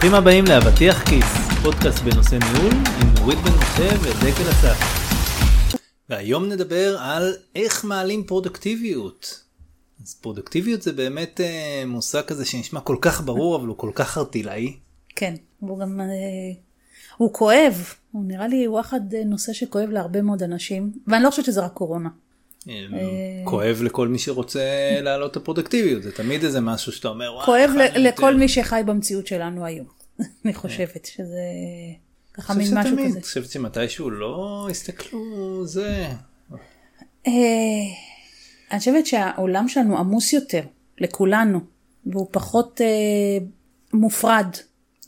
ברוכים הבאים לאבטיח כיס, פודקאסט בנושא ניהול עם נורית בן משה ודקל אסף. והיום נדבר על איך מעלים פרודקטיביות. אז פרודקטיביות זה באמת אה, מושג כזה שנשמע כל כך ברור אבל הוא כל כך ארטילאי. כן, הוא גם, אה, הוא כואב, הוא נראה לי הוא אחד אה, נושא שכואב להרבה מאוד אנשים, ואני לא חושבת שזה רק קורונה. אה, כואב לכל מי שרוצה להעלות את הפרודקטיביות זה תמיד איזה משהו שאתה אומר "וואי, כואב לכל יותר?" מי שחי במציאות שלנו היום. אני חושבת שזה ככה מין משהו כזה. אני חושבת שמתישהו לא הסתכלו זה. אה, אני חושבת שהעולם שלנו עמוס יותר, לכולנו, והוא פחות אה, מופרד.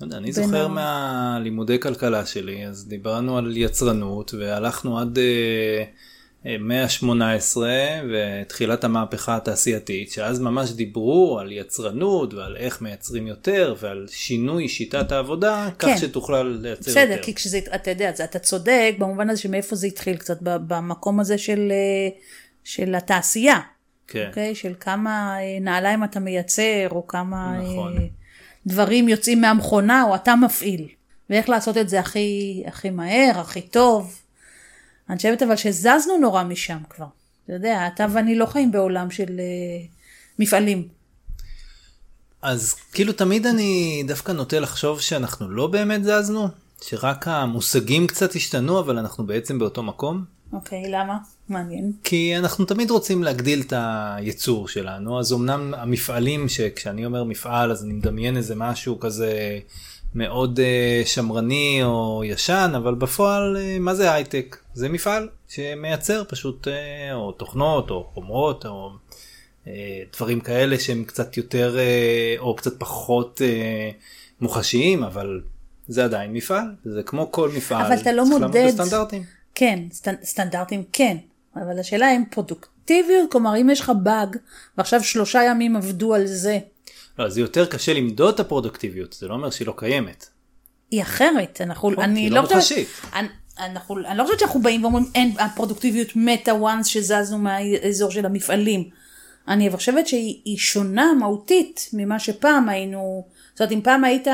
לא יודע, אני זוכר מהלימודי כלכלה שלי, אז דיברנו על יצרנות והלכנו עד מאה ה-18 ותחילת המהפכה התעשייתית, שאז ממש דיברו על יצרנות ועל איך מייצרים יותר ועל שינוי שיטת העבודה, כך כן. שתוכל לייצר בסדר, יותר. כי כשזה, אתה יודע, אתה צודק במובן הזה שמאיפה זה התחיל קצת, במקום הזה של, אה, של התעשייה, כן. אוקיי? של כמה אה, נעליים אתה מייצר, או כמה נכון. אה, דברים יוצאים מהמכונה, או אתה מפעיל. ואיך לעשות את זה הכי, הכי מהר, הכי טוב. אני חושבת אבל שזזנו נורא משם כבר. אתה יודע, אתה ואני לא חיים בעולם של אה, מפעלים. אז כאילו תמיד אני דווקא נוטה לחשוב שאנחנו לא באמת זזנו, שרק המושגים קצת השתנו אבל אנחנו בעצם באותו מקום. אוקיי, למה? מעניין. כי אנחנו תמיד רוצים להגדיל את הייצור שלנו, אז אמנם המפעלים, שכשאני אומר מפעל אז אני מדמיין איזה משהו כזה מאוד uh, שמרני או ישן, אבל בפועל uh, מה זה הייטק? זה מפעל שמייצר פשוט uh, או תוכנות או חומרות או uh, דברים כאלה שהם קצת יותר uh, או קצת פחות uh, מוחשיים, אבל זה עדיין מפעל, זה כמו כל מפעל, אבל אתה לא מודד- בסטנדרטים. כן, סטנ- סטנדרטים כן, אבל השאלה אם פרודוקטיביות, כלומר אם יש לך באג, ועכשיו שלושה ימים עבדו על זה, לא, זה יותר קשה למדוד את הפרודוקטיביות, זה לא אומר שהיא לא קיימת. היא אחרת. אנחנו, נכון, אני לא לא מוחשית. אני, אנחנו, אני לא חושבת שאנחנו באים ואומרים אין, הפרודוקטיביות מתה once שזזנו מהאזור של המפעלים. אני חושבת שהיא היא שונה מהותית ממה שפעם היינו, זאת אומרת אם פעם היית,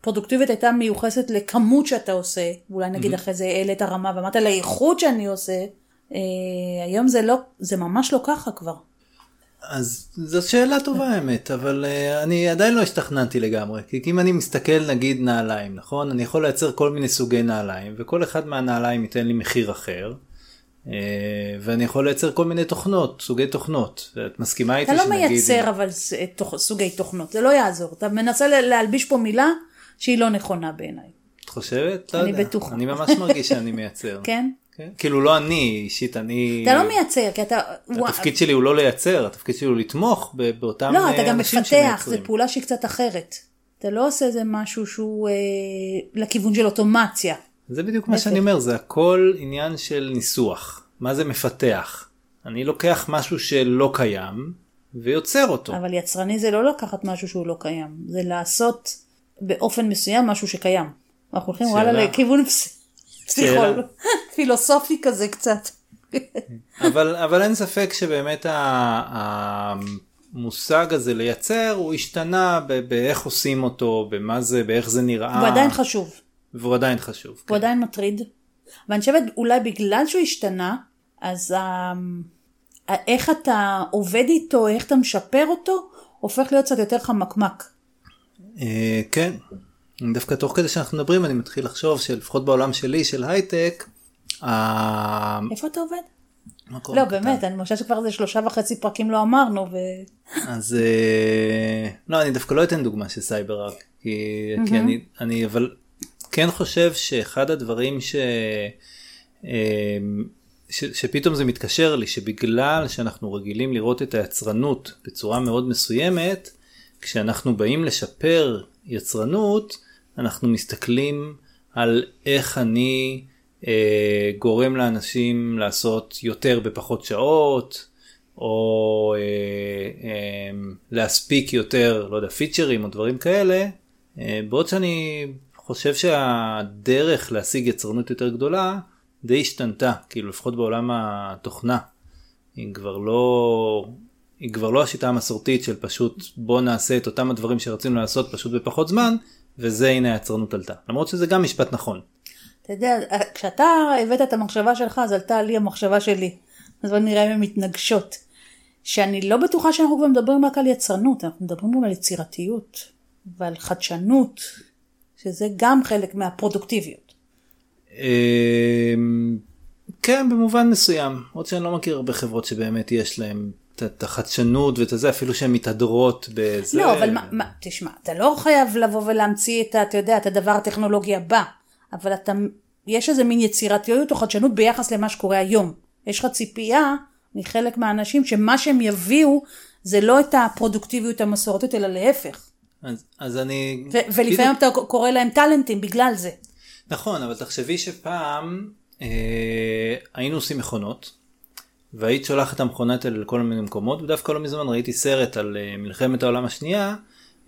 פרודוקטיביות הייתה מיוחסת לכמות שאתה עושה, ואולי נגיד אחרי זה העלית הרמה ואמרת לאיכות שאני עושה, אה, היום זה לא, זה ממש לא ככה כבר. אז זו שאלה טובה האמת, אבל uh, אני עדיין לא השתכננתי לגמרי, כי אם אני מסתכל נגיד נעליים, נכון? אני יכול לייצר כל מיני סוגי נעליים, וכל אחד מהנעליים ייתן לי מחיר אחר, uh, ואני יכול לייצר כל מיני תוכנות, סוגי תוכנות. את מסכימה איתי אתה לא שנגיד... מייצר אבל ס- תוך, סוגי תוכנות, זה לא יעזור. אתה מנסה להלביש פה מילה שהיא לא נכונה בעיניי. את חושבת? לא אני יודע. בטוחה. אני ממש מרגיש שאני מייצר. כן? כן? כאילו לא אני אישית, אני... אתה לא מייצר, כי אתה... התפקיד שלי הוא לא לייצר, התפקיד שלי הוא לתמוך באותם לא, אתה אה, גם מפתח, שמייצרים. זו פעולה שהיא קצת אחרת. אתה לא עושה איזה משהו שהוא אה, לכיוון של אוטומציה. זה בדיוק מה. שאני אומר, זה הכל עניין של ניסוח. מה זה מפתח? אני לוקח משהו שלא קיים ויוצר אותו. אבל יצרני זה לא לקחת משהו שהוא לא קיים, זה לעשות באופן מסוים משהו שקיים. אנחנו הולכים. וואלה לכיוון. פסיכול, פילוסופי כזה קצת. אבל, אבל אין ספק שבאמת ה- המושג הזה לייצר הוא השתנה באיך עושים אותו, במה זה, באיך זה נראה. הוא עדיין חשוב. והוא עדיין חשוב. הוא עדיין מטריד. ואני חושבת אולי בגלל שהוא השתנה, אז ה... איך אתה עובד איתו, איך אתה משפר אותו, הופך להיות קצת יותר חמקמק. אה, כן. דווקא תוך כדי שאנחנו מדברים אני מתחיל לחשוב שלפחות בעולם שלי של הייטק. איפה אתה עובד? לא. באמת, אני חושבת שכבר איזה שלושה וחצי פרקים לא אמרנו, ו... אז אה, לא אני דווקא לא אתן דוגמה של סייבר ארק כי, אני אבל כן חושב שאחד הדברים ש, אה, ש, שפתאום זה מתקשר לי שבגלל שאנחנו רגילים לראות את היצרנות בצורה מאוד מסוימת כשאנחנו באים לשפר יצרנות אנחנו מסתכלים על איך אני אה, גורם לאנשים לעשות יותר בפחות שעות או אה, אה, להספיק יותר, לא יודע, פיצ'רים או דברים כאלה, אה, בעוד שאני חושב שהדרך להשיג יצרנות יותר גדולה די השתנתה, כאילו לפחות בעולם התוכנה. היא כבר לא, היא כבר לא השיטה המסורתית של פשוט בוא נעשה את אותם הדברים שרצינו לעשות פשוט בפחות זמן, וזה הנה היצרנות עלתה. למרות שזה גם משפט נכון. אתה יודע, כשאתה הבאת את המחשבה שלך, אז עלתה לי המחשבה שלי. אז בוא נראה אם הן מתנגשות. שאני לא בטוחה שאנחנו כבר מדברים רק על יצרנות, אנחנו מדברים גם על יצירתיות ועל חדשנות, שזה גם חלק מהפרודוקטיביות. אמ, כן, במובן מסוים. עוד שאני לא מכיר הרבה חברות שבאמת יש להן את החדשנות ואת זה, אפילו שהן מתהדרות בזה. לא, אבל מה, מה, תשמע, אתה לא חייב לבוא ולהמציא את, אתה יודע, את הדבר הטכנולוגי הבא, אבל אתה, יש איזה מין יצירתיות או חדשנות ביחס למה שקורה היום. יש לך ציפייה מחלק מהאנשים שמה שהם יביאו זה לא את הפרודוקטיביות המסורתית, אלא להפך. אז, אז אני... ו- ולפעמים אתה קורא להם טאלנטים בגלל זה. נכון, אבל תחשבי שפעם אה, היינו עושים מכונות, והיית שולחת את המכונות האלה לכל מיני מקומות, ודווקא לא מזמן ראיתי סרט על אה, מלחמת העולם השנייה,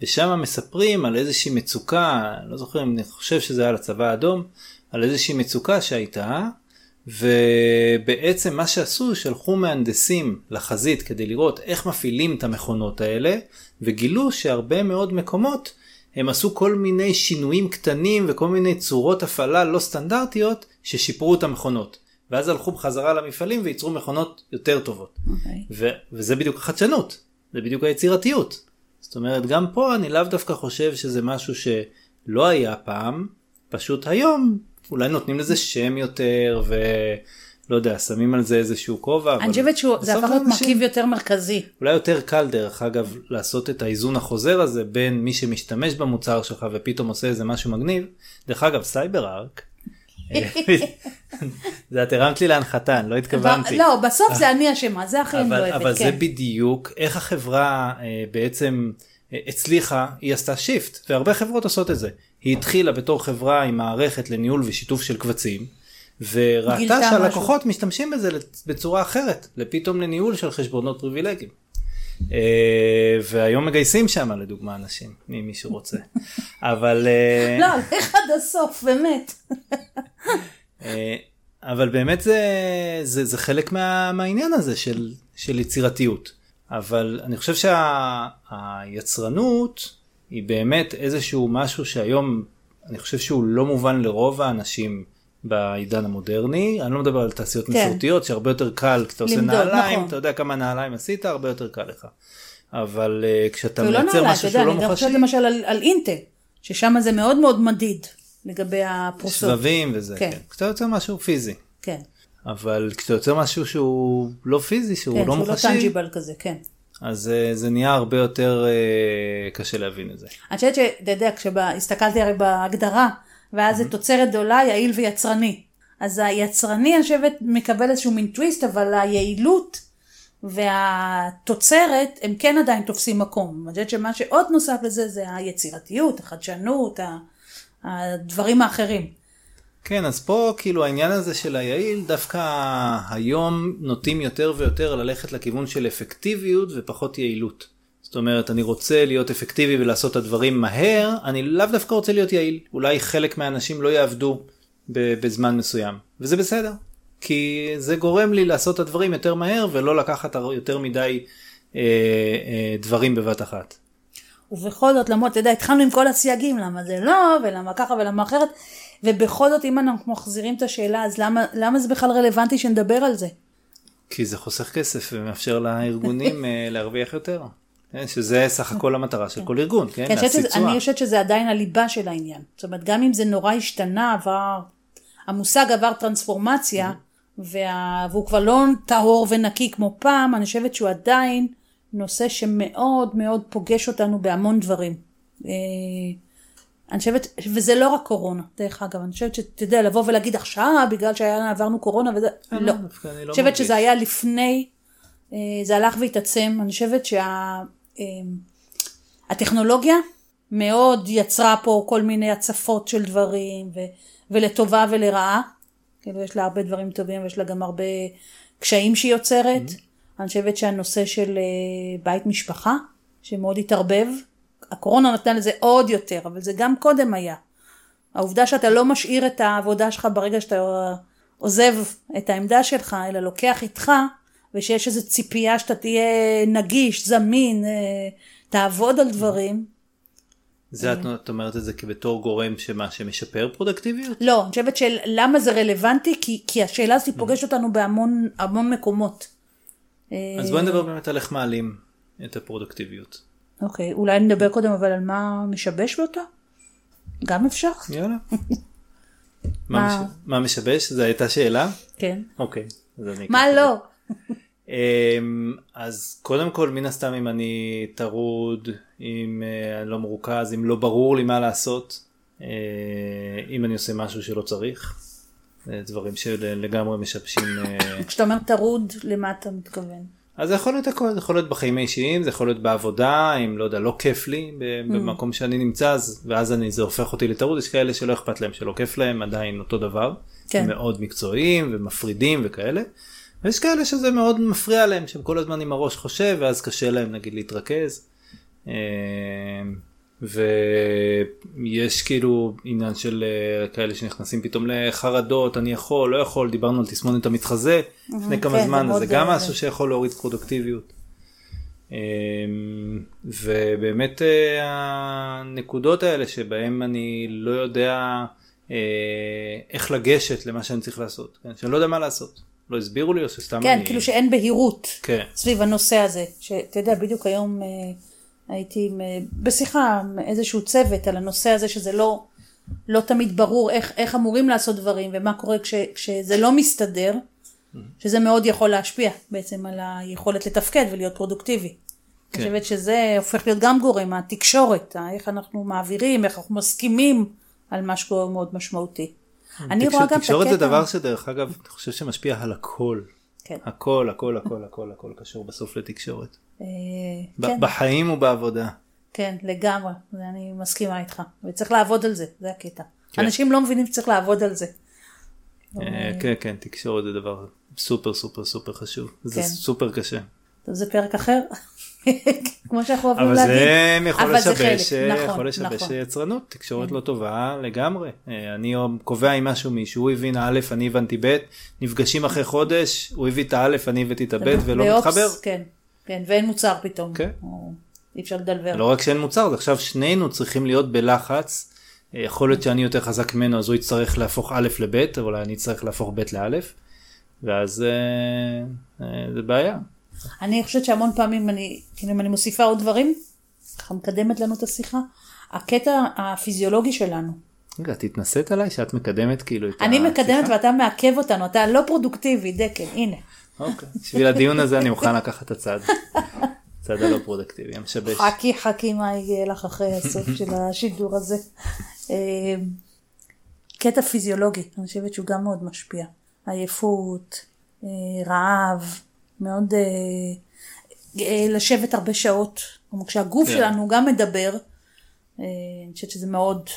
ושם מספרים על איזושהי מצוקה, לא זוכר אם אני חושב שזה היה לצבא האדום, על איזושהי מצוקה שהייתה, ובעצם מה שעשו, שלחו מהנדסים לחזית כדי לראות איך מפעילים את המכונות האלה, וגילו שהרבה מאוד מקומות הם עשו כל מיני שינויים קטנים וכל מיני צורות הפעלה לא סטנדרטיות ששיפרו את המכונות. ואז הלכו בחזרה למפעלים וייצרו מכונות יותר טובות. Okay. אוקיי. ו- וזה בדיוק החדשנות, זה בדיוק היצירתיות. זאת אומרת, גם פה אני לאו דווקא חושב שזה משהו שלא היה פעם, פשוט היום אולי נותנים לזה שם יותר ולא יודע, שמים על זה איזשהו כובע. אני חושבת שזה הפך להיות מרכיב יותר מרכזי. אולי יותר קל דרך אגב לעשות את האיזון החוזר הזה בין מי שמשתמש במוצר שלך ופתאום עושה איזה משהו מגניב. דרך אגב סייבר ארק. זה את הרמת לי להנחתה, לא התכוונתי. לא, בסוף זה אני אשמה, זה הכי אני לא אוהבת. אבל זה כן. בדיוק איך החברה אה, בעצם אה, הצליחה, היא עשתה shift, והרבה חברות עושות את זה. היא התחילה בתור חברה עם מערכת לניהול ושיתוף של קבצים, וראתה שהלקוחות. משתמשים בזה בצורה אחרת, לפתאום לניהול של חשבונות פריבילגיים. אה, והיום מגייסים שם לדוגמה אנשים, מי שרוצה. אבל... אה, לא, לך עד הסוף, באמת. אה, אבל באמת זה, זה, זה חלק מה, מהעניין הזה של, של יצירתיות. אבל אני חושב שהיצרנות שה, היא באמת איזשהו משהו שהיום אני חושב שהוא לא מובן לרוב האנשים בעידן המודרני. אני לא מדבר על תעשיות כן. מסורתיות שהרבה יותר קל כשאתה עושה למדוד, נעליים, נכון. אתה יודע כמה נעליים עשית, הרבה יותר קל לך. אבל uh, כשאתה מייצר לא משהו שהוא לא מוחשי... אני חושבת למשל על, על אינטל, ששם זה מאוד מאוד מדיד לגבי הפרוסות. שבבים וזה, כן. כן. כשאתה יוצר משהו פיזי. כן. אבל כשאתה יוצר משהו שהוא לא פיזי, שהוא כן, לא מוחשי... כן, שהוא לא טנג'יבל כזה, כן. אז uh, זה נהיה הרבה יותר uh, קשה להבין את זה. אני חושבת שאתה יודע, כשהסתכלתי הרי בהגדרה, ואז זה תוצרת גדולה, יעיל ויצרני. אז היצרני, אני חושבת, מקבל איזשהו מין טוויסט, אבל היעילות והתוצרת, הם כן עדיין תופסים מקום. אני חושבת שמה שעוד נוסף לזה, זה היצירתיות, החדשנות, הדברים האחרים. כן, אז פה כאילו העניין הזה של היעיל, דווקא היום נוטים יותר ויותר ללכת לכיוון של אפקטיביות ופחות יעילות. זאת אומרת, אני רוצה להיות אפקטיבי ולעשות את הדברים מהר, אני לאו דווקא רוצה להיות יעיל. אולי חלק מהאנשים לא יעבדו בזמן מסוים, וזה בסדר. כי זה גורם לי לעשות את הדברים יותר מהר ולא לקחת יותר מדי אה, אה, דברים בבת אחת. ובכל זאת, למרות, אתה יודע, התחלנו עם כל הסייגים, למה זה לא, ולמה ככה ולמה אחרת, ובכל זאת, אם אנחנו מחזירים את השאלה, אז למה, למה זה בכלל רלוונטי שנדבר על זה? כי זה חוסך כסף ומאפשר לארגונים אה, להרוויח יותר. כן, שזה סך הכל המטרה של כל ארגון, כן? כן להשיג תשואה. אני חושבת שזה עדיין הליבה של העניין. זאת אומרת, גם אם זה נורא השתנה, עבר, המושג עבר טרנספורמציה, וה... והוא כבר לא טהור ונקי כמו פעם, אני חושבת שהוא עדיין נושא שמאוד מאוד פוגש אותנו בהמון דברים. אה, אני חושבת, וזה לא רק קורונה, דרך אגב, אני חושבת שאתה יודע, לבוא ולהגיד עכשיו, בגלל שעברנו קורונה וזה, לא. לא. אני חושבת שזה היה לפני, אה, זה הלך והתעצם, אני חושבת שהטכנולוגיה שה... מאוד יצרה פה כל מיני הצפות של דברים, ו... ולטובה ולרעה. כאילו יש לה הרבה דברים טובים ויש לה גם הרבה קשיים שהיא יוצרת. Mm-hmm. אני חושבת שהנושא של אה, בית משפחה, שמאוד התערבב, הקורונה נתנה לזה עוד יותר, אבל זה גם קודם היה. העובדה שאתה לא משאיר את העבודה שלך ברגע שאתה עוזב את העמדה שלך, אלא לוקח איתך, ושיש איזו ציפייה שאתה תהיה נגיש, זמין, אה, תעבוד על דברים, זה את, אומרת את זה כבתור גורם שמה, שמשפר פרודקטיביות? לא, אני חושבת של למה זה רלוונטי, כי, כי השאלה הזאת פוגשת אותנו בהמון המון מקומות. אז בואי נדבר באמת על איך מעלים את הפרודקטיביות. אוקיי, אולי נדבר קודם אבל על מה משבש אותה? גם אפשר? יאללה. מה, מש... מה משבש? זו הייתה שאלה? כן. אוקיי. מה לא? אמ, אז קודם כל מן הסתם אם אני טרוד, אם אה, אני לא מרוכז, אם לא ברור לי מה לעשות, אה, אם אני עושה משהו שלא צריך, דברים שלגמרי משבשים. אה, כשאתה אומר טרוד, למה אתה מתכוון? אז זה יכול להיות הכל, זה יכול להיות בחיים האישיים, זה יכול להיות בעבודה, אם לא יודע, לא כיף לי ב- במקום שאני נמצא, אז, ואז אני, זה הופך אותי לטרוד, יש כאלה שלא אכפת להם, שלא כיף להם, עדיין אותו דבר, כן. מאוד מקצועיים ומפרידים וכאלה, ויש כאלה שזה מאוד מפריע להם, שהם כל הזמן עם הראש חושב, ואז קשה להם נגיד להתרכז. אה, ויש כאילו עניין של אה, כאלה שנכנסים פתאום לחרדות, אני יכול, לא יכול, דיברנו על תסמונת המתחזה לפני כמה כן, זמן, זה גם משהו שיכול להוריד פרודוקטיביות. אה, ובאמת אה, הנקודות האלה שבהם אני לא יודע איך לגשת למה שאני צריך לעשות, כן? שאני לא יודע מה לעשות, לא הסבירו לי או שסתם כן, אני... כאילו שאין בהירות כן. סביב הנושא הזה. שאתה יודע, בדיוק היום אה, הייתי עם, אה, בשיחה עם איזשהו צוות על הנושא הזה שזה לא, לא תמיד ברור איך, איך אמורים לעשות דברים ומה קורה כש, כשזה לא מסתדר, שזה מאוד יכול להשפיע בעצם על היכולת לתפקד ולהיות פרודוקטיבי. כן. אני חושבת שזה הופך להיות גם גורם, התקשורת, איך אנחנו מעבירים, איך אנחנו מסכימים על משהו מאוד משמעותי. אני רואה גם את הקטע... תקשורת זה דבר שדרך אגב, אני חושב שמשפיע על הכל. כן. הכל, הכל, הכל, הכל, הכל קשור בסוף לתקשורת. אה, כן. בחיים ובעבודה. כן, לגמרי, אני מסכימה איתך, וצריך לעבוד על זה, זה הקטע. כן. אנשים לא מבינים שצריך לעבוד על זה. אה, כן, כן, תקשורת זה דבר סופר סופר סופר חשוב. זה כן. סופר קשה. זה פרק אחר, כמו שאנחנו אוהבים אבל להגיד. זה אבל זה נכון, יכול לשבש נכון. יצרנות, תקשורת לא טובה לגמרי. אה, אני קובע עם משהו מישהו, הוא הבין א', אני הבנתי ב', נפגשים אחרי חודש, הוא הביא את האלף, אני הבאתי את הב' ולא מתחבר. כן, כן, ואין מוצר פתאום. כן. אי אפשר לדלבר. לא רק שאין מוצר, אז עכשיו שנינו צריכים להיות בלחץ. אה, יכול להיות שאני יותר חזק ממנו, אז הוא יצטרך להפוך א' לב', אבל אני אצטרך להפוך ב' לאלף, ואז אה, זה בעיה. אני חושבת שהמון פעמים אני, כאילו אם אני מוסיפה עוד דברים, ככה מקדמת לנו את השיחה, הקטע הפיזיולוגי שלנו. רגע, את התנסית עליי שאת מקדמת כאילו את אני מקדמת השיחה? ואתה מעכב אותנו, אתה לא פרודוקטיבי, דקל, הנה. אוקיי, בשביל הדיון הזה אני מוכן לקחת את הצד. הצד הלא פרודקטיבי, המשבש. חכי חכי מה יהיה לך אחרי הסוף של השידור הזה. אה, קטע פיזיולוגי, אני חושבת שהוא גם מאוד משפיע. עייפות, אה, רעב, מאוד אה, אה, לשבת הרבה שעות. כלומר, כשהגוף כן. שלנו גם מדבר, אה, אני חושבת שזה מאוד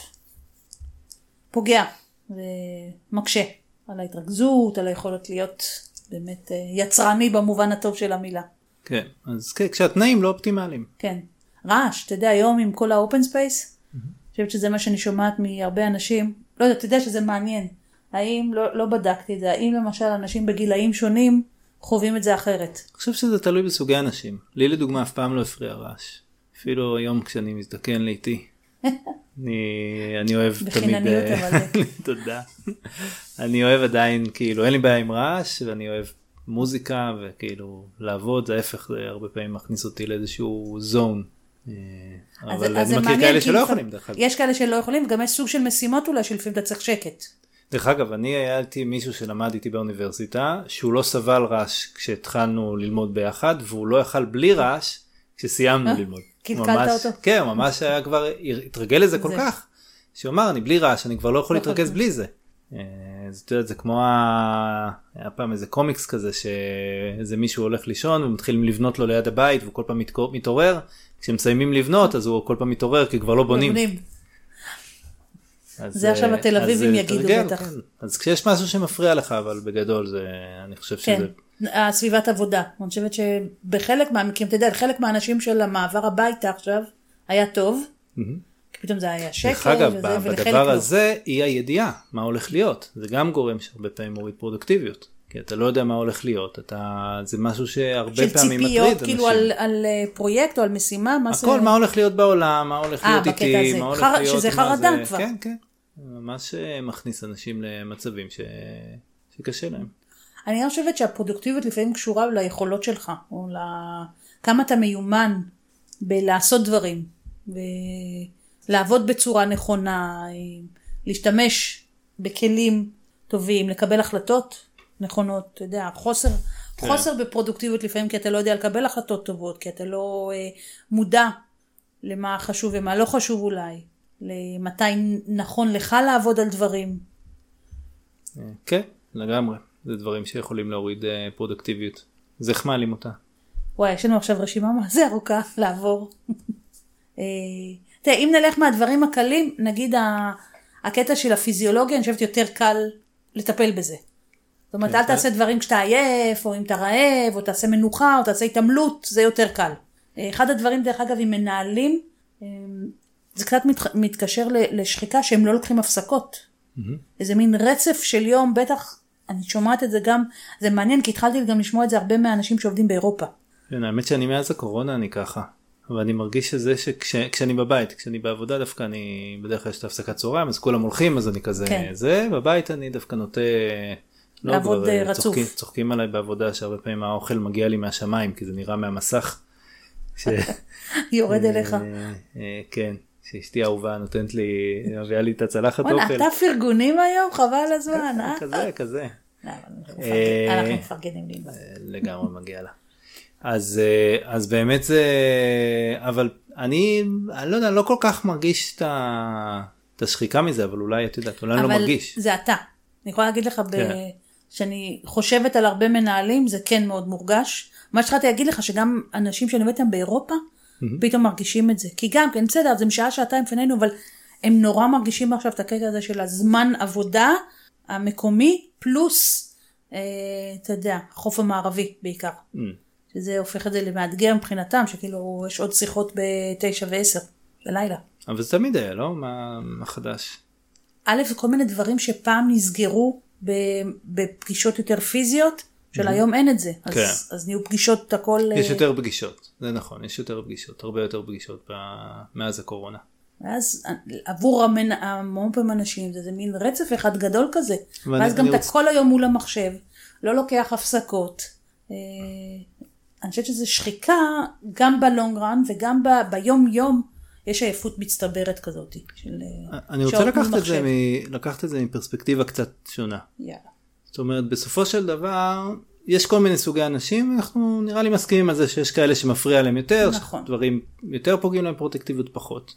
פוגע ומקשה על ההתרכזות, על היכולת להיות באמת אה, יצרני במובן הטוב של המילה. כן, אז כן, כשהתנאים לא אופטימליים. כן. רעש, אתה יודע, היום עם כל ה open space, אני חושבת שזה מה שאני שומעת מהרבה אנשים, לא יודעת, אתה יודע שזה מעניין. האם, לא, לא בדקתי את זה, האם למשל אנשים בגילאים שונים חווים את זה אחרת? אני חושב שזה תלוי בסוגי אנשים. לי לדוגמה אף פעם לא הפריע רעש. אפילו היום כשאני מזדקן לאיטי. אני, אני אוהב תמיד... בחינניות, אה, אבל. תודה. אני אוהב עדיין, כאילו, אין לי בעיה עם רעש, ואני אוהב מוזיקה, וכאילו, לעבוד, זה ההפך, זה הרבה פעמים מכניס אותי לאיזשהו זון. אה, אבל אז אני מכיר כאלה שלא יכולים, דרך אגב. יש כאלה שלא יכולים, וגם יש סוג של משימות אולי שלפעמים אתה צריך שקט. דרך אגב, אני הייתי מישהו שלמד איתי באוניברסיטה, שהוא לא סבל רעש כשהתחלנו ללמוד ביחד, והוא לא יכל בלי רעש כשסיימנו אה? ללמוד. קלקלת אותו? כן, ממש היה כבר, התרגל לזה כל. כך, שהוא אמר, אני בלי רעש, אני כבר לא יכול לא להתרכז. בלי זה. אה, אז את יודעת, זה כמו. היה פעם איזה קומיקס כזה, שאיזה מישהו הולך לישון ומתחילים לבנות לו ליד הבית, והוא כל פעם מתעורר, כשמסיימים לבנות, אז הוא כל פעם מתעורר, כי כבר לא בונים. אז, זה עכשיו אה, התל אביבים זה יגידו תרגל, בטח. כן. אז כשיש משהו שמפריע לך, אבל בגדול זה, אני חושב כן, שזה, הסביבת עבודה. אני חושבת שבחלק מהמקרים, אתה יודע, חלק מהאנשים של המעבר הביתה עכשיו היה טוב, כי פתאום זה היה שקט, דרך אגב, וזה, בדבר לא. הזה, אי הידיעה, מה הולך להיות, זה גם גורם שהרבה פעמים מוריד פרודוקטיביות. כי אתה לא יודע מה הולך להיות, אתה, זה משהו שהרבה של פעמים מטריד ציפיות, אנשים. כאילו על, על אה, פרויקט או על משימה, מה זה? הכל, מה הולך להיות בעולם, מה הולך אה, להיות איתי, הזה. מה הולך חר- להיות, שזה חרדה זה- כבר. כן, כן. ממש אה, מכניס אנשים למצבים ש... שקשה להם. אני חושבת שהפרודוקטיביות לפעמים קשורה ליכולות שלך, או לכמה אתה מיומן בלעשות דברים, ולעבוד בצורה נכונה, להשתמש בכלים טובים, לקבל החלטות נכונות, אתה יודע, חוסר, כן. חוסר בפרודוקטיביות לפעמים כי אתה לא יודע לקבל החלטות טובות, כי אתה לא אה, מודע למה חשוב ומה לא חשוב אולי, למתי נכון לך לעבוד על דברים. כן, לגמרי. זה דברים שיכולים להוריד אה, פרודקטיביות. אז איך מעלים אותה? וואי, יש לנו עכשיו רשימה מה זה ארוכה לעבור. אה, תראה, אם נלך מהדברים הקלים, נגיד ה- הקטע של הפיזיולוגיה, אני חושבת יותר קל לטפל בזה. זאת אומרת, כן, אל תעשה דברים כשאתה עייף, או אם אתה רעב, או תעשה מנוחה, או תעשה התעמלות, זה יותר קל. אחד הדברים, דרך אגב, עם מנהלים, אה, זה קצת מת, מתקשר לשחיקה שהם לא לוקחים הפסקות. איזה מין רצף של יום, בטח, אני שומעת את זה גם, זה מעניין, כי התחלתי גם לשמוע את זה הרבה מהאנשים שעובדים באירופה. כן, האמת שאני מאז הקורונה אני ככה. אבל אני מרגיש שזה שכשאני בבית, כשאני בעבודה דווקא אני, בדרך כלל יש את הפסקת צהריים, אז כולם הולכים, אז אני כזה, כן. זה, בבית אני דווקא נוטה, לא, לעבוד, כבר, אה, אה, רצוף. צוחקים, צוחקים עליי בעבודה שהרבה פעמים האוכל מגיע לי מהשמיים, כי זה נראה מהמסך. ש... יורד אליך. אה, כן, שאשתי האהובה נותנת לי, מביאה לי את הצלחת אוכל. אתה פרגונים היום? חבל על הזמן, אה? כזה, כזה. לא, אבל אנחנו מפרגנים- לענבל. לגמרי מגיע לה. אז אז באמת זה אבל אני אני לא יודע לא כל כך מרגיש את ה- את השחיקה מזה אבל אולי את יודעת אולי אני לא אבל מרגיש. זה אתה. אני יכולה להגיד לך, ב- כן. שאני חושבת על הרבה מנהלים, זה כן מאוד מורגש. מה שהתחלתי להגיד לך, שגם אנשים שאני עובדת איתם באירופה, פתאום מרגישים את זה. כי גם, כן, בסדר, זה משעה, שעתיים לפנינו, אבל הם נורא מרגישים עכשיו את הקטע הזה של הזמן עבודה המקומי, פלוס, אה, אתה יודע, החוף המערבי בעיקר. Mm. שזה הופך את זה למאתגר מבחינתם, שכאילו יש עוד שיחות בתשע ועשר בלילה. אבל זה תמיד היה לא מה מה חדש. א', כל מיני דברים שפעם נסגרו בפגישות יותר פיזיות, של היום אין את זה. אז, כן. אז נהיו פגישות הכל... יש אה, יותר פגישות זה נכון יש יותר פגישות הרבה יותר פגישות מאז הקורונה. ואז עבור המנ... המון פעמים אנשים זה, זה מין רצף אחד גדול כזה. ואז גם אתה רוצ- כל היום מול המחשב, לא לוקח הפסקות. אה, אני חושבת שזה שחיקה גם בלונגרן וגם ב... ביום יום. יש עייפות מצטברת כזאת. של אה, אני רוצה לקחת את זה. מ- לקחת את זה מפרספקטיבה קצת שונה. יאללה. זאת אומרת בסופו של דבר יש כל מיני סוגי אנשים אנחנו נראה לי מסכימים על זה שיש כאלה שמפריע להם יותר נכון. דברים יותר פוגעים להם פרוטקטיביות פחות.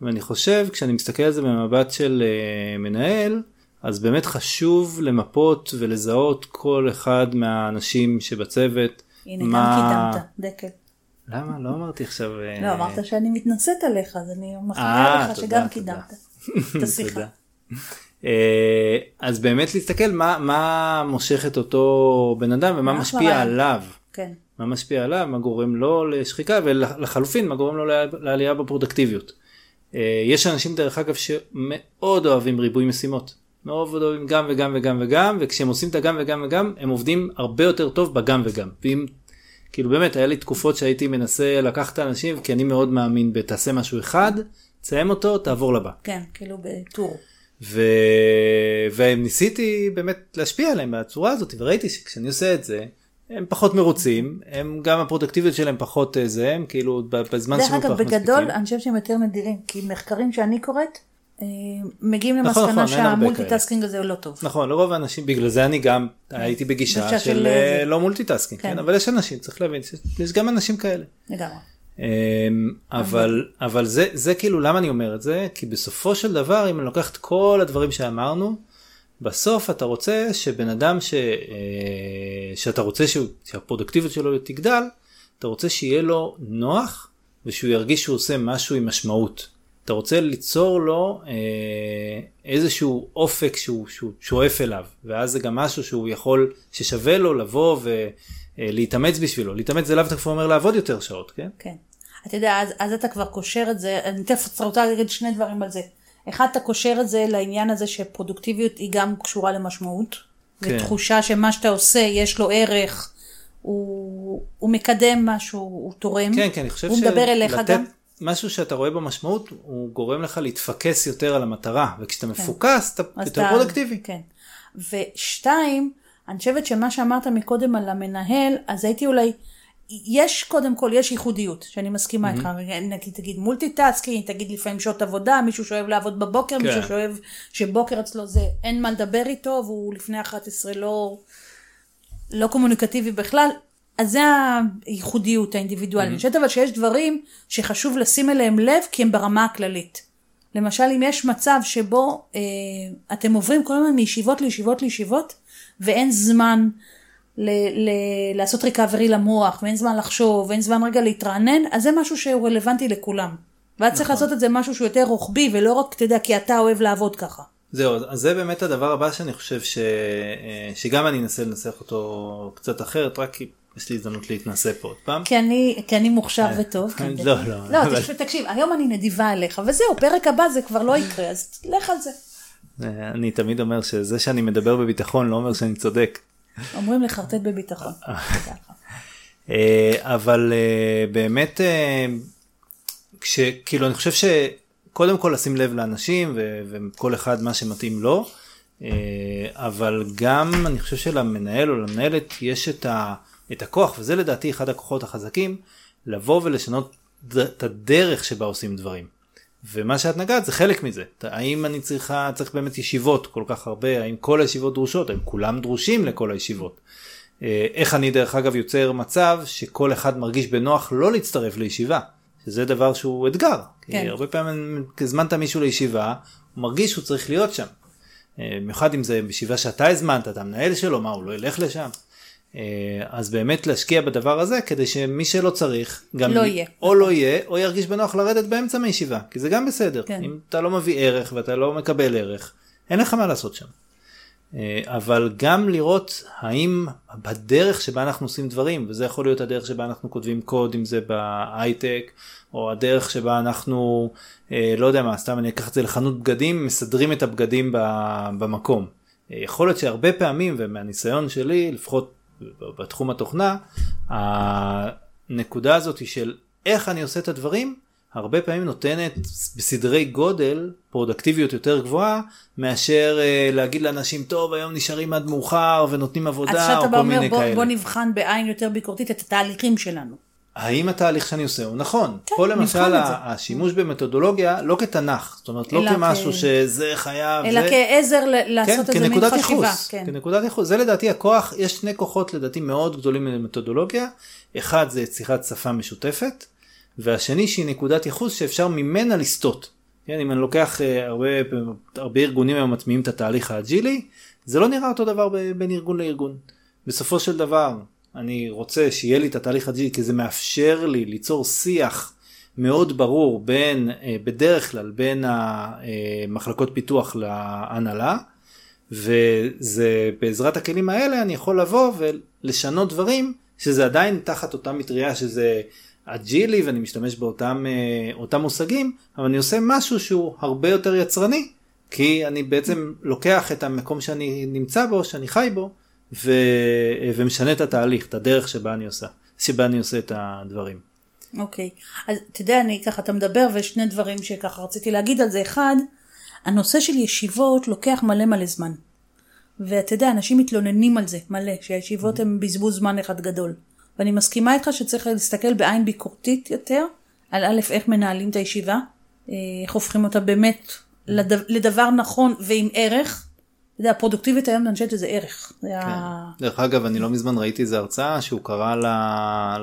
ואני חושב כשאני מסתכל על זה במבט של uh, מנהל אז באמת חשוב למפות ולזהות כל אחד מהאנשים שבצוות. הנה, מה- גם קידמת, דקל. למה לא אמרתי עכשיו. אה, לא, אמרת שאני מתנשאת עליך, אז אני אה, מחמיאה לך שגם. קידמת את השיחה. אה, אז באמת להסתכל מה, מה מושך את אותו בן אדם ומה מה משפיע? עליו. כן. מה משפיע עליו, מה גורם לו לשחיקה ולחלופין מה גורם לו לעל- לעלייה בפרודקטיביות. אה, יש אנשים דרך אגב שמאוד אוהבים ריבוי משימות. מאוד אוהבים גם וגם וגם וגם וכשהם עושים את הגם וגם וגם הם עובדים הרבה יותר טוב בגם וגם. ואם כאילו באמת היה לי תקופות שהייתי מנסה לקחת את האנשים כי אני מאוד מאמין בתעשה משהו אחד, תסיים אותו, תעבור לבא. כן, כאילו בטור. ו... וניסיתי באמת להשפיע עליהם בצורה הזאת וראיתי שכשאני עושה את זה הם פחות מרוצים הם גם הפרודקטיביות שלהם פחות אה, זה הם כאילו בזמן דרך שהם אגב, כל כך בגדול, מספיקים. אני חושבת שהם יותר נדירים, כי מחקרים שאני קוראת, מגיעים נכון, למסקנה נכון, הרבה שה multitasking הזה הוא לא טוב. נכון לרוב האנשים בגלל זה אני גם הייתי בגישה גישה של של, אה, זה. לא multitasking כן. כן אבל יש אנשים צריך להבין יש גם אנשים כאלה. לגמרי. אמ, אבל אבל זה זה כאילו למה אני אומר את זה כי בסופו של דבר אם אני לוקח את כל הדברים שאמרנו בסוף אתה רוצה שבן אדם ש, אה, שאתה רוצה שהוא, שהפרודקטיביות שלו תגדל אתה רוצה שיהיה לו נוח ושהוא ירגיש שהוא עושה משהו עם משמעות. אתה רוצה ליצור לו אה, איזשהו אופק שהוא, שהוא שואף אליו ואז זה גם משהו שהוא יכול ששווה לו לבוא ולהתאמץ בשבילו להתאמץ זה לאו דווקא אומר לעבוד יותר שעות כן כן. אתה יודע, אז, אז אתה כבר קושר את זה, אני תכף רוצה להגיד שני דברים על זה. אחד, אתה קושר את זה לעניין הזה שפרודוקטיביות היא גם קשורה למשמעות. כן. ותחושה שמה שאתה עושה יש לו ערך, הוא, הוא מקדם משהו, הוא תורם. כן, כן, אני חושב הוא מדבר אליך שלתת גם. משהו שאתה רואה במשמעות, הוא גורם לך להתפקס יותר על המטרה, וכשאתה מפוקס, אתה כן. יותר אתה- פרודקטיבי. כן. ושתיים, אני חושבת שמה שאמרת מקודם על המנהל, אז הייתי אולי, יש קודם כל, יש ייחודיות, שאני מסכימה איתך, נגיד תגיד multitasking, תגיד לפעמים שעות עבודה, מישהו שאוהב לעבוד בבוקר, כן. מישהו שאוהב שבוקר אצלו זה אין מה לדבר איתו, והוא לפני 11 לא, לא קומוניקטיבי בכלל. אז זה הייחודיות האינדיבידואלית. אני חושבת אבל שיש דברים שחשוב לשים אליהם לב כי הם ברמה הכללית. למשל אם יש מצב שבו אה, אתם עוברים כל הזמן מישיבות לישיבות לישיבות ואין זמן ל- ל- לעשות ריקאברי למוח ואין זמן לחשוב ואין זמן רגע להתרענן אז זה משהו שהוא רלוונטי לכולם. ואז צריך לעשות את זה משהו שהוא יותר רוחבי ולא רק אתה יודע כי אתה אוהב לעבוד ככה. זהו, אז זה באמת הדבר הבא שאני חושב ש... אה, שגם אני אנסה לנסח אותו קצת אחרת, רק כי יש לי הזדמנות להתנסה פה עוד פעם. כי אני, כי אני מוכשר וטוב. כן, לא, לא, לא, אבל- תקשיב, היום אני נדיבה אליך, וזהו, פרק הבא זה כבר לא יקרה, אז לך על זה. אה, אני תמיד אומר שזה שאני מדבר בביטחון לא אומר שאני צודק. אומרים לחרטט בביטחון. אה, אבל אה, באמת אה, כשכאילו אני חושב שקודם כל לשים לב לאנשים ו- וכל אחד מה שמתאים לו אה, אבל גם אני חושב שלמנהל או למנהלת יש את, ה, את הכוח וזה לדעתי אחד הכוחות החזקים לבוא ולשנות את הדרך שבה עושים דברים. ומה שאת נגעת זה חלק מזה. האם אני צריכה, צריך באמת ישיבות כל כך הרבה, האם כל הישיבות דרושות, האם כולם דרושים לכל הישיבות. אה, איך אני דרך אגב יוצר מצב שכל אחד מרגיש בנוח לא להצטרף לישיבה, שזה דבר שהוא אתגר. כן. כי הרבה פעמים הזמנת מישהו לישיבה, הוא מרגיש שהוא צריך להיות שם. אה, במיוחד אם זה בישיבה שאתה הזמנת, אתה המנהל שלו, מה הוא לא ילך לשם? אה, אז באמת להשקיע בדבר הזה כדי שמי שלא צריך, גם לא יהיה. או לא יהיה, או ירגיש בנוח לרדת באמצע מישיבה, כי זה גם בסדר. כן. אם אתה לא מביא ערך ואתה לא מקבל ערך, אין לך מה לעשות שם. אה, אבל גם לראות האם בדרך שבה אנחנו עושים דברים, וזה יכול להיות הדרך שבה אנחנו כותבים קוד, אם זה בהייטק, או הדרך שבה אנחנו, אה, לא יודע מה, סתם אני אקח את זה לחנות בגדים, מסדרים את הבגדים במקום. יכול להיות שהרבה פעמים, ומהניסיון שלי, לפחות בתחום התוכנה, הנקודה הזאת היא של איך אני עושה את הדברים, הרבה פעמים נותנת בסדרי גודל פרודקטיביות יותר גבוהה מאשר אה, להגיד לאנשים טוב היום נשארים עד מאוחר ונותנים אז עבודה שאתה או כל אומר מיני בוא, כאלה. בוא נבחן בעין יותר ביקורתית את התהליכים שלנו. האם התהליך שאני עושה הוא נכון? כן, פה למשל. השימוש במתודולוגיה לא כתנ"ך, זאת אומרת לא כמשהו כ- שזה חייב, אלא זה... כעזר ל- לעשות כן, איזה מין חשיבה. ייחוס, כן. כנקודת ייחוס, זה לדעתי הכוח, יש שני כוחות לדעתי מאוד גדולים למתודולוגיה, אחד זה יצירת שפה משותפת, והשני שהיא נקודת ייחוס שאפשר ממנה לסטות. כן, אם אני לוקח אה, הרבה, הרבה ארגונים היום מטמיעים את התהליך האג'ילי, זה לא נראה אותו דבר בין ארגון לארגון. בסופו של דבר, אני רוצה שיהיה לי את התהליך האג'ילי כי זה מאפשר לי ליצור שיח מאוד ברור בין, אה, בדרך כלל בין המחלקות פיתוח להנהלה, וזה בעזרת הכלים האלה אני יכול לבוא ולשנות דברים שזה עדיין תחת אותה מטריה שזה אג'ילי ואני משתמש באותם אה, אותם מושגים אבל אני עושה משהו שהוא הרבה יותר יצרני כי אני בעצם לוקח את המקום שאני נמצא בו שאני חי בו ו, ומשנה את התהליך את הדרך שבה אני עושה שבה אני עושה את הדברים. אוקיי. אז אתה יודע, אני ככה, אתה מדבר ושני דברים שככה רציתי להגיד על זה. אחד, הנושא של ישיבות לוקח מלא מלא זמן. ואתה יודע, אנשים מתלוננים על זה מלא, שהישיבות הן בזבוז זמן אחד גדול. ואני מסכימה איתך שצריך להסתכל בעין ביקורתית יותר, על א', איך מנהלים את הישיבה, אה, איך הופכים אותה באמת לדבר, לדבר נכון ועם ערך. אתה יודע, הפרודוקטיביות היום, אני חושבת שזה ערך. זה ה... דרך אגב אני לא מזמן ראיתי איזה הרצאה שהוא קרא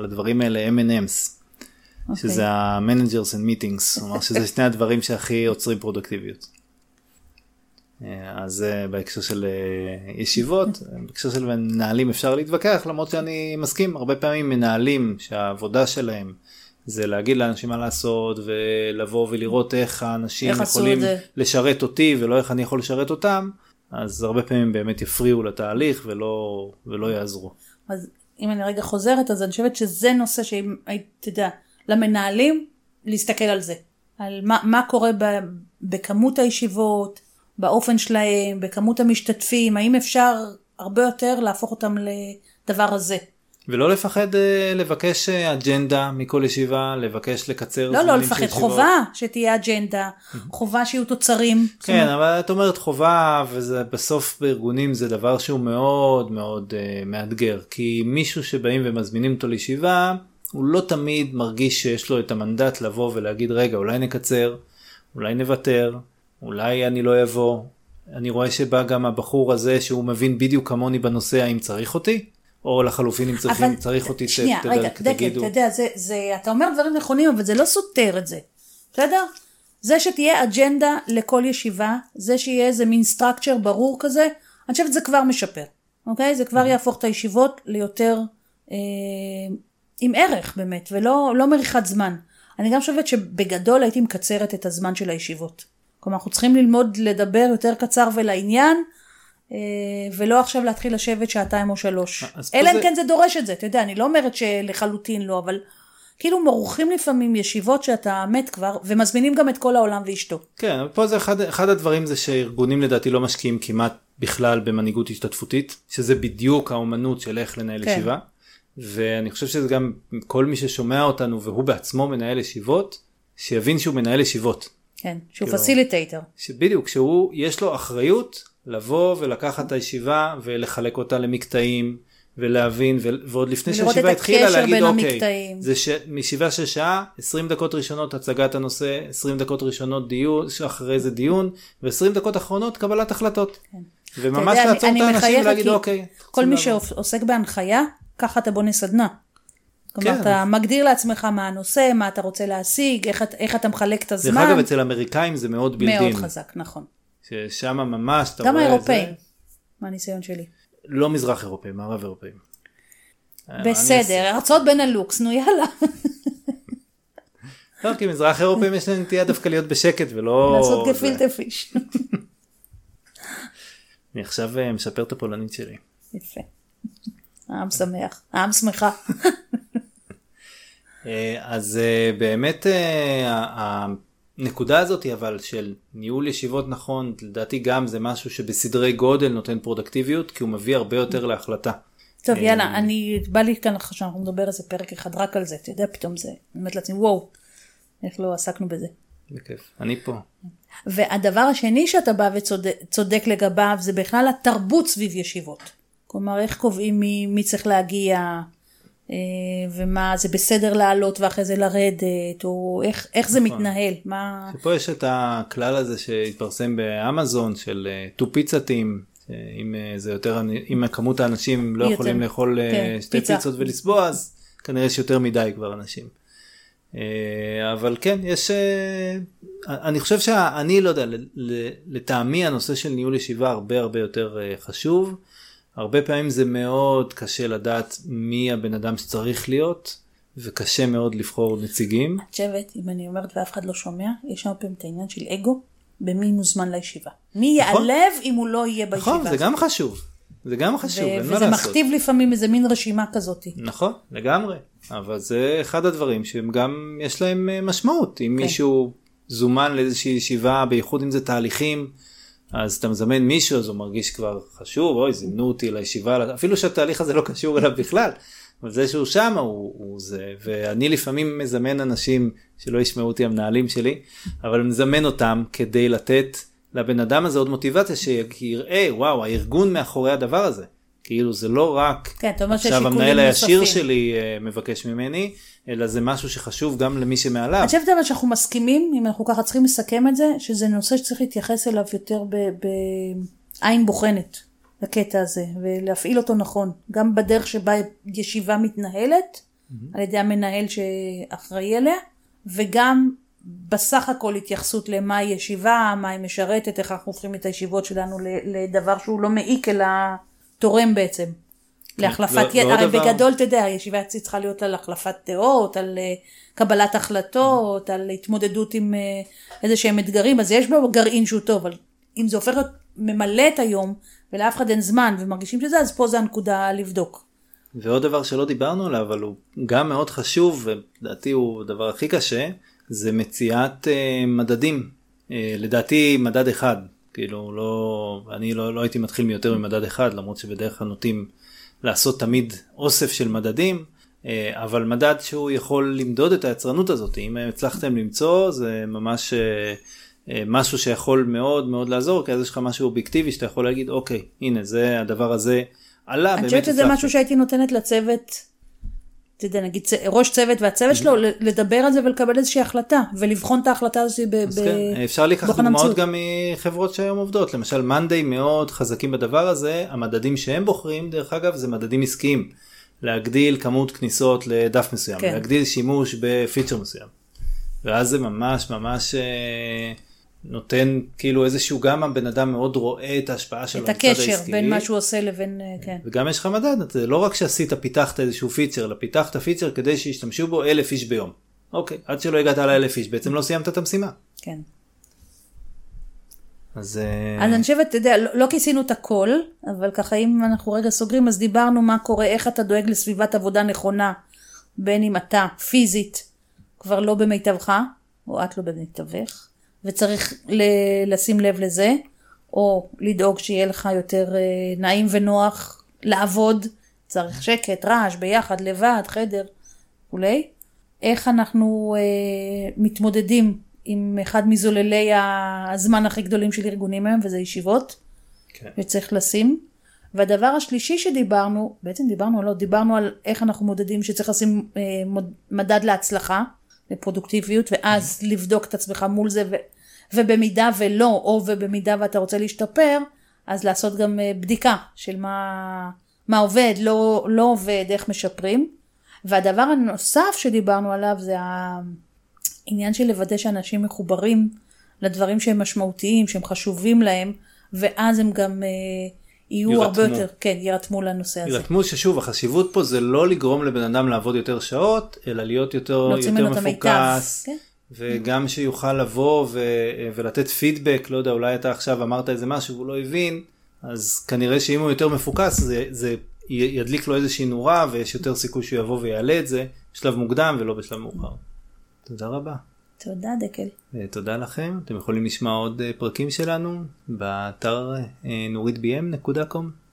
לדברים האלה M&M's. אוקיי. שזה ה-managers and meetings, כלומר שזה שני הדברים שהכי יוצרים פרודוקטיביות. אה, אז אה, בהקשר של אה, ישיבות, בהקשר של מנהלים אפשר להתווכח למרות שאני מסכים, הרבה פעמים מנהלים שהעבודה שלהם זה להגיד לאנשים מה לעשות ולבוא ולראות איך האנשים איך יכולים. לשרת אותי ולא איך אני יכול לשרת אותם, אז הרבה פעמים באמת יפריעו לתהליך ולא, ולא יעזרו. אז אם אני רגע חוזרת, אז אני חושבת שזה נושא שאם היית, אתה יודע, למנהלים, להסתכל על זה. על מה, מה קורה ב, בכמות הישיבות, באופן שלהם, בכמות המשתתפים, האם אפשר הרבה יותר להפוך אותם לדבר הזה. ולא לפחד אה, לבקש אה, אג'נדה מכל ישיבה, לבקש לקצר לא, לא לפחד. חובה שתהיה אג'נדה, חובה שיהיו תוצרים. כן, אומרת, אבל את אומרת חובה, וזה בסוף בארגונים זה דבר שהוא מאוד מאוד uh, מאתגר, כי מישהו שבאים ומזמינים אותו לישיבה, הוא לא תמיד מרגיש שיש לו את המנדט לבוא ולהגיד, רגע, אולי נקצר, אולי נוותר, אולי אני לא אבוא. אני רואה שבא גם הבחור הזה שהוא מבין בדיוק כמוני בנושא, האם צריך אותי? או לחלופין אם צריכים, אבל- צריך אותי, שנייה, ת- רגע, דקל, תגידו. אתה יודע, זה, זה, אתה אומר דברים נכונים, אבל זה לא סותר את זה, בסדר? זה שתהיה אג'נדה לכל ישיבה, זה שיהיה איזה מין סטרקצ'ר ברור כזה, אני חושבת שזה כבר משפר, אוקיי? זה כבר יהפוך את הישיבות ליותר אה, עם ערך באמת, ולא לא מריחת זמן. אני גם חושבת שבגדול הייתי מקצרת את הזמן של הישיבות. כלומר, אנחנו צריכים ללמוד לדבר יותר קצר ולעניין, ולא עכשיו להתחיל לשבת שעתיים או שלוש. אלא אם זה- כן זה דורש את זה, אתה יודע, אני לא אומרת שלחלוטין לא, אבל כאילו מורחים לפעמים ישיבות שאתה מת כבר, ומזמינים גם את כל העולם ואשתו. כן, פה זה אחד, אחד הדברים זה שארגונים לדעתי לא משקיעים כמעט בכלל במנהיגות השתתפותית, שזה בדיוק האומנות של איך לנהל כן. ישיבה. ואני חושב שזה גם כל מי ששומע אותנו והוא בעצמו מנהל ישיבות, שיבין שהוא מנהל ישיבות. כן, שהוא כאילו- facilitator. שבדיוק, שהוא, יש לו אחריות לבוא ולקחת את הישיבה ולחלק אותה למקטעים ולהבין, ו- ועוד לפני שהישיבה התחילה להגיד אוקיי, המקטעים." זה ש... מישיבה של שעה, 20 דקות ראשונות הצגת הנושא, 20 דקות ראשונות דיון, אחרי זה דיון, ו-20 דקות אחרונות קבלת החלטות. וממש אתה יודע, לעצור אני- את האנשים ולהגיד אוקיי. כל מי שעוסק בהנחיה, ככה אתה בונה סדנה. כלומר, כן. אתה מגדיר לעצמך מה הנושא, מה אתה רוצה להשיג, איך, איך אתה מחלק את דרך הזמן. אגב, אצל האמריקאים זה מאוד בילדין. מאוד חזק, נכון. ששם ממש, אתה גם רואה את האירופאים, זה. מהניסיון שלי. לא מזרח אירופאים, מערב אירופאים. אה, בסדר, ארצות בנלוקס, נו יאללה. לא, כי מזרח אירופאים יש להם נטייה דווקא להיות בשקט ולא... לעשות. גפילטה פיש. אני עכשיו אה, משפר את הפולנית שלי. יפה. העם שמח, העם שמחה. אה, אז באמת הנקודה הזאת אבל של ניהול ישיבות נכון, לדעתי גם זה משהו שבסדרי גודל נותן פרודקטיביות, כי הוא מביא הרבה יותר להחלטה. טוב אה, יאללה, אני, בא לי כאן עכשיו שאנחנו נדבר איזה פרק אחד רק על זה, אתה יודע, פתאום זה, אני אומרת לעצמי, וואו, איך לא עסקנו בזה. בכיף. אני פה. והדבר השני שאתה בא וצודק לגביו זה בכלל התרבות סביב ישיבות. כלומר, איך קובעים מי, מי צריך להגיע, ומה זה בסדר לעלות ואחרי זה לרדת, או איך, איך זה מתנהל, מה... פה יש את הכלל הזה שהתפרסם באמזון של טו פיצה טים. אם אה, זה יותר אם כמות האנשים לא יותר. יכולים לאכול אה, כן, שתי פיצה. פיצות ולסבוע אז כנראה שיותר מדי כבר אנשים. אה, אבל כן יש אה, אני חושב שאני לא יודע לטעמי הנושא של ניהול ישיבה הרבה הרבה יותר אה, חשוב. הרבה פעמים זה מאוד קשה לדעת מי הבן אדם שצריך להיות וקשה מאוד לבחור נציגים. את חושבת, אם אני אומרת ואף אחד לא שומע, יש שם פעמים את העניין של אגו, במי מוזמן לישיבה. מי נכון. יעלב אם הוא לא יהיה בישיבה נכון זה גם חשוב. זה גם חשוב, אין מה וזה לעשות. מכתיב לפעמים איזה מין רשימה כזאת. נכון, לגמרי. אבל זה אחד הדברים שהם גם, יש להם אה, משמעות. אם כן. מישהו זומן לאיזושהי ישיבה, בייחוד אם זה תהליכים, אז אתה מזמן מישהו, אז הוא מרגיש כבר חשוב, אוי, זימנו אותי לישיבה, אפילו שהתהליך הזה לא קשור אליו בכלל. אבל זה שהוא שם הוא, הוא זה, ואני לפעמים מזמן אנשים שלא ישמעו אותי המנהלים שלי, אבל מזמן אותם כדי לתת לבן אדם הזה עוד מוטיבציה שיראה, וואו, הארגון מאחורי הדבר הזה. כאילו זה לא רק כן, עכשיו המנהל הישיר נוספים. שלי אה, מבקש ממני, אלא זה משהו שחשוב גם למי שמעליו. אני חושבת אבל שאנחנו מסכימים, אם אנחנו ככה צריכים לסכם את זה, שזה נושא שצריך להתייחס אליו יותר בעין בוחנת, לקטע הזה, ולהפעיל אותו נכון. גם בדרך שבה ישיבה מתנהלת, על ידי המנהל שאחראי עליה, וגם בסך הכל התייחסות למה היא ישיבה, מה היא משרתת, איך אנחנו הופכים את הישיבות שלנו לדבר שהוא לא מעיק אלא תורם בעצם. להחלפת, ידע, הרי דבר- בגדול, אתה יודע, הישיבה אצלי צריכה להיות על החלפת דעות, על אה, קבלת החלטות, על התמודדות עם אה, איזה שהם אתגרים, אז יש בו גרעין שהוא טוב, אבל אם זה הופך להיות ממלא את היום, ולאף אחד אין זמן, ומרגישים שזה, אז פה זה הנקודה לבדוק. ועוד דבר שלא דיברנו עליו, אבל הוא גם מאוד חשוב, ולדעתי הוא הדבר הכי קשה, זה מציאת אה, מדדים. לדעתי מדד אחד, כאילו לא, אני לא, לא הייתי מתחיל מיותר ממדד אחד, למרות שבדרך כלל נוטים לעשות תמיד אוסף של מדדים, אה, אבל מדד שהוא יכול למדוד את היצרנות הזאת, אם הצלחתם למצוא זה ממש אה, אה, משהו שיכול מאוד מאוד לעזור, כי אז יש לך משהו אובייקטיבי שאתה יכול להגיד, אוקיי, הנה זה הדבר הזה עלה, אני חושבת שזה משהו שהייתי נותנת לצוות. אתה יודע, נגיד ראש צוות והצוות שלו, לדבר על זה ולקבל איזושהי החלטה, ולבחון את ההחלטה הזאת ב... כן, אפשר לקחת דוגמאות גם מחברות שהיום עובדות, למשל מאנדיי מאוד חזקים בדבר הזה, המדדים שהם בוחרים, דרך אגב, זה מדדים עסקיים. להגדיל כמות כניסות לדף מסוים, כן. להגדיל שימוש בפיצ'ר מסוים. ואז זה ממש ממש אה, נותן כאילו איזשהו גם הבן אדם מאוד רואה את ההשפעה שלו את הקשר בין מה שהוא עושה לבין אה, כן וגם יש לך מדד זה לא רק שעשית פיתחת איזשהו פיצ'ר אלא פיתחת פיצ'ר כדי שישתמשו בו אלף איש ביום. אוקיי עד שלא הגעת לאלף איש בעצם לא סיימת את המשימה. כן. אז... אה, אז אני חושבת, אתה יודע, לא, לא כיסינו את הכל, אבל ככה אם אנחנו רגע סוגרים, אז דיברנו מה קורה, איך אתה דואג לסביבת עבודה נכונה, בין אם אתה פיזית כבר לא במיטבך, או את לא במיטבך, וצריך ל- לשים לב לזה, או לדאוג שיהיה לך יותר אה, נעים ונוח לעבוד, צריך שקט, רעש, ביחד, לבד, חדר, וכולי. איך אנחנו אה, מתמודדים עם אחד מזוללי הזמן הכי גדולים של ארגונים היום, וזה ישיבות, כן. וצריך לשים. והדבר השלישי שדיברנו, בעצם דיברנו, לא, דיברנו על איך אנחנו מודדים שצריך לשים אה, מדד להצלחה, לפרודוקטיביות, ואז. לבדוק את עצמך מול זה, ובמידה ולא, או ובמידה ואתה רוצה להשתפר, אז לעשות גם אה, בדיקה של מה, מה עובד, לא, לא עובד, איך משפרים. והדבר הנוסף שדיברנו עליו זה העניין של לוודא שאנשים מחוברים לדברים שהם משמעותיים, שהם חשובים להם, ואז הם גם אה, יהיו ירתמו. הרבה יותר, כן, יירתמו לנושא הזה. יירתמו ששוב, החשיבות פה זה לא לגרום לבן אדם לעבוד יותר שעות, אלא להיות יותר, יותר מפוקס. כן? וגם שיוכל לבוא ו- ולתת פידבק, לא יודע, אולי אתה עכשיו אמרת איזה משהו והוא לא הבין, אז כנראה שאם הוא יותר מפוקס זה, זה ידליק לו איזושהי נורה ויש יותר סיכוי שהוא יבוא ויעלה את זה בשלב מוקדם ולא בשלב מאוחר. תודה רבה. תודה דקל. תודה לכם, אתם יכולים לשמוע עוד אה, פרקים שלנו באתר אה, נורית bm.com.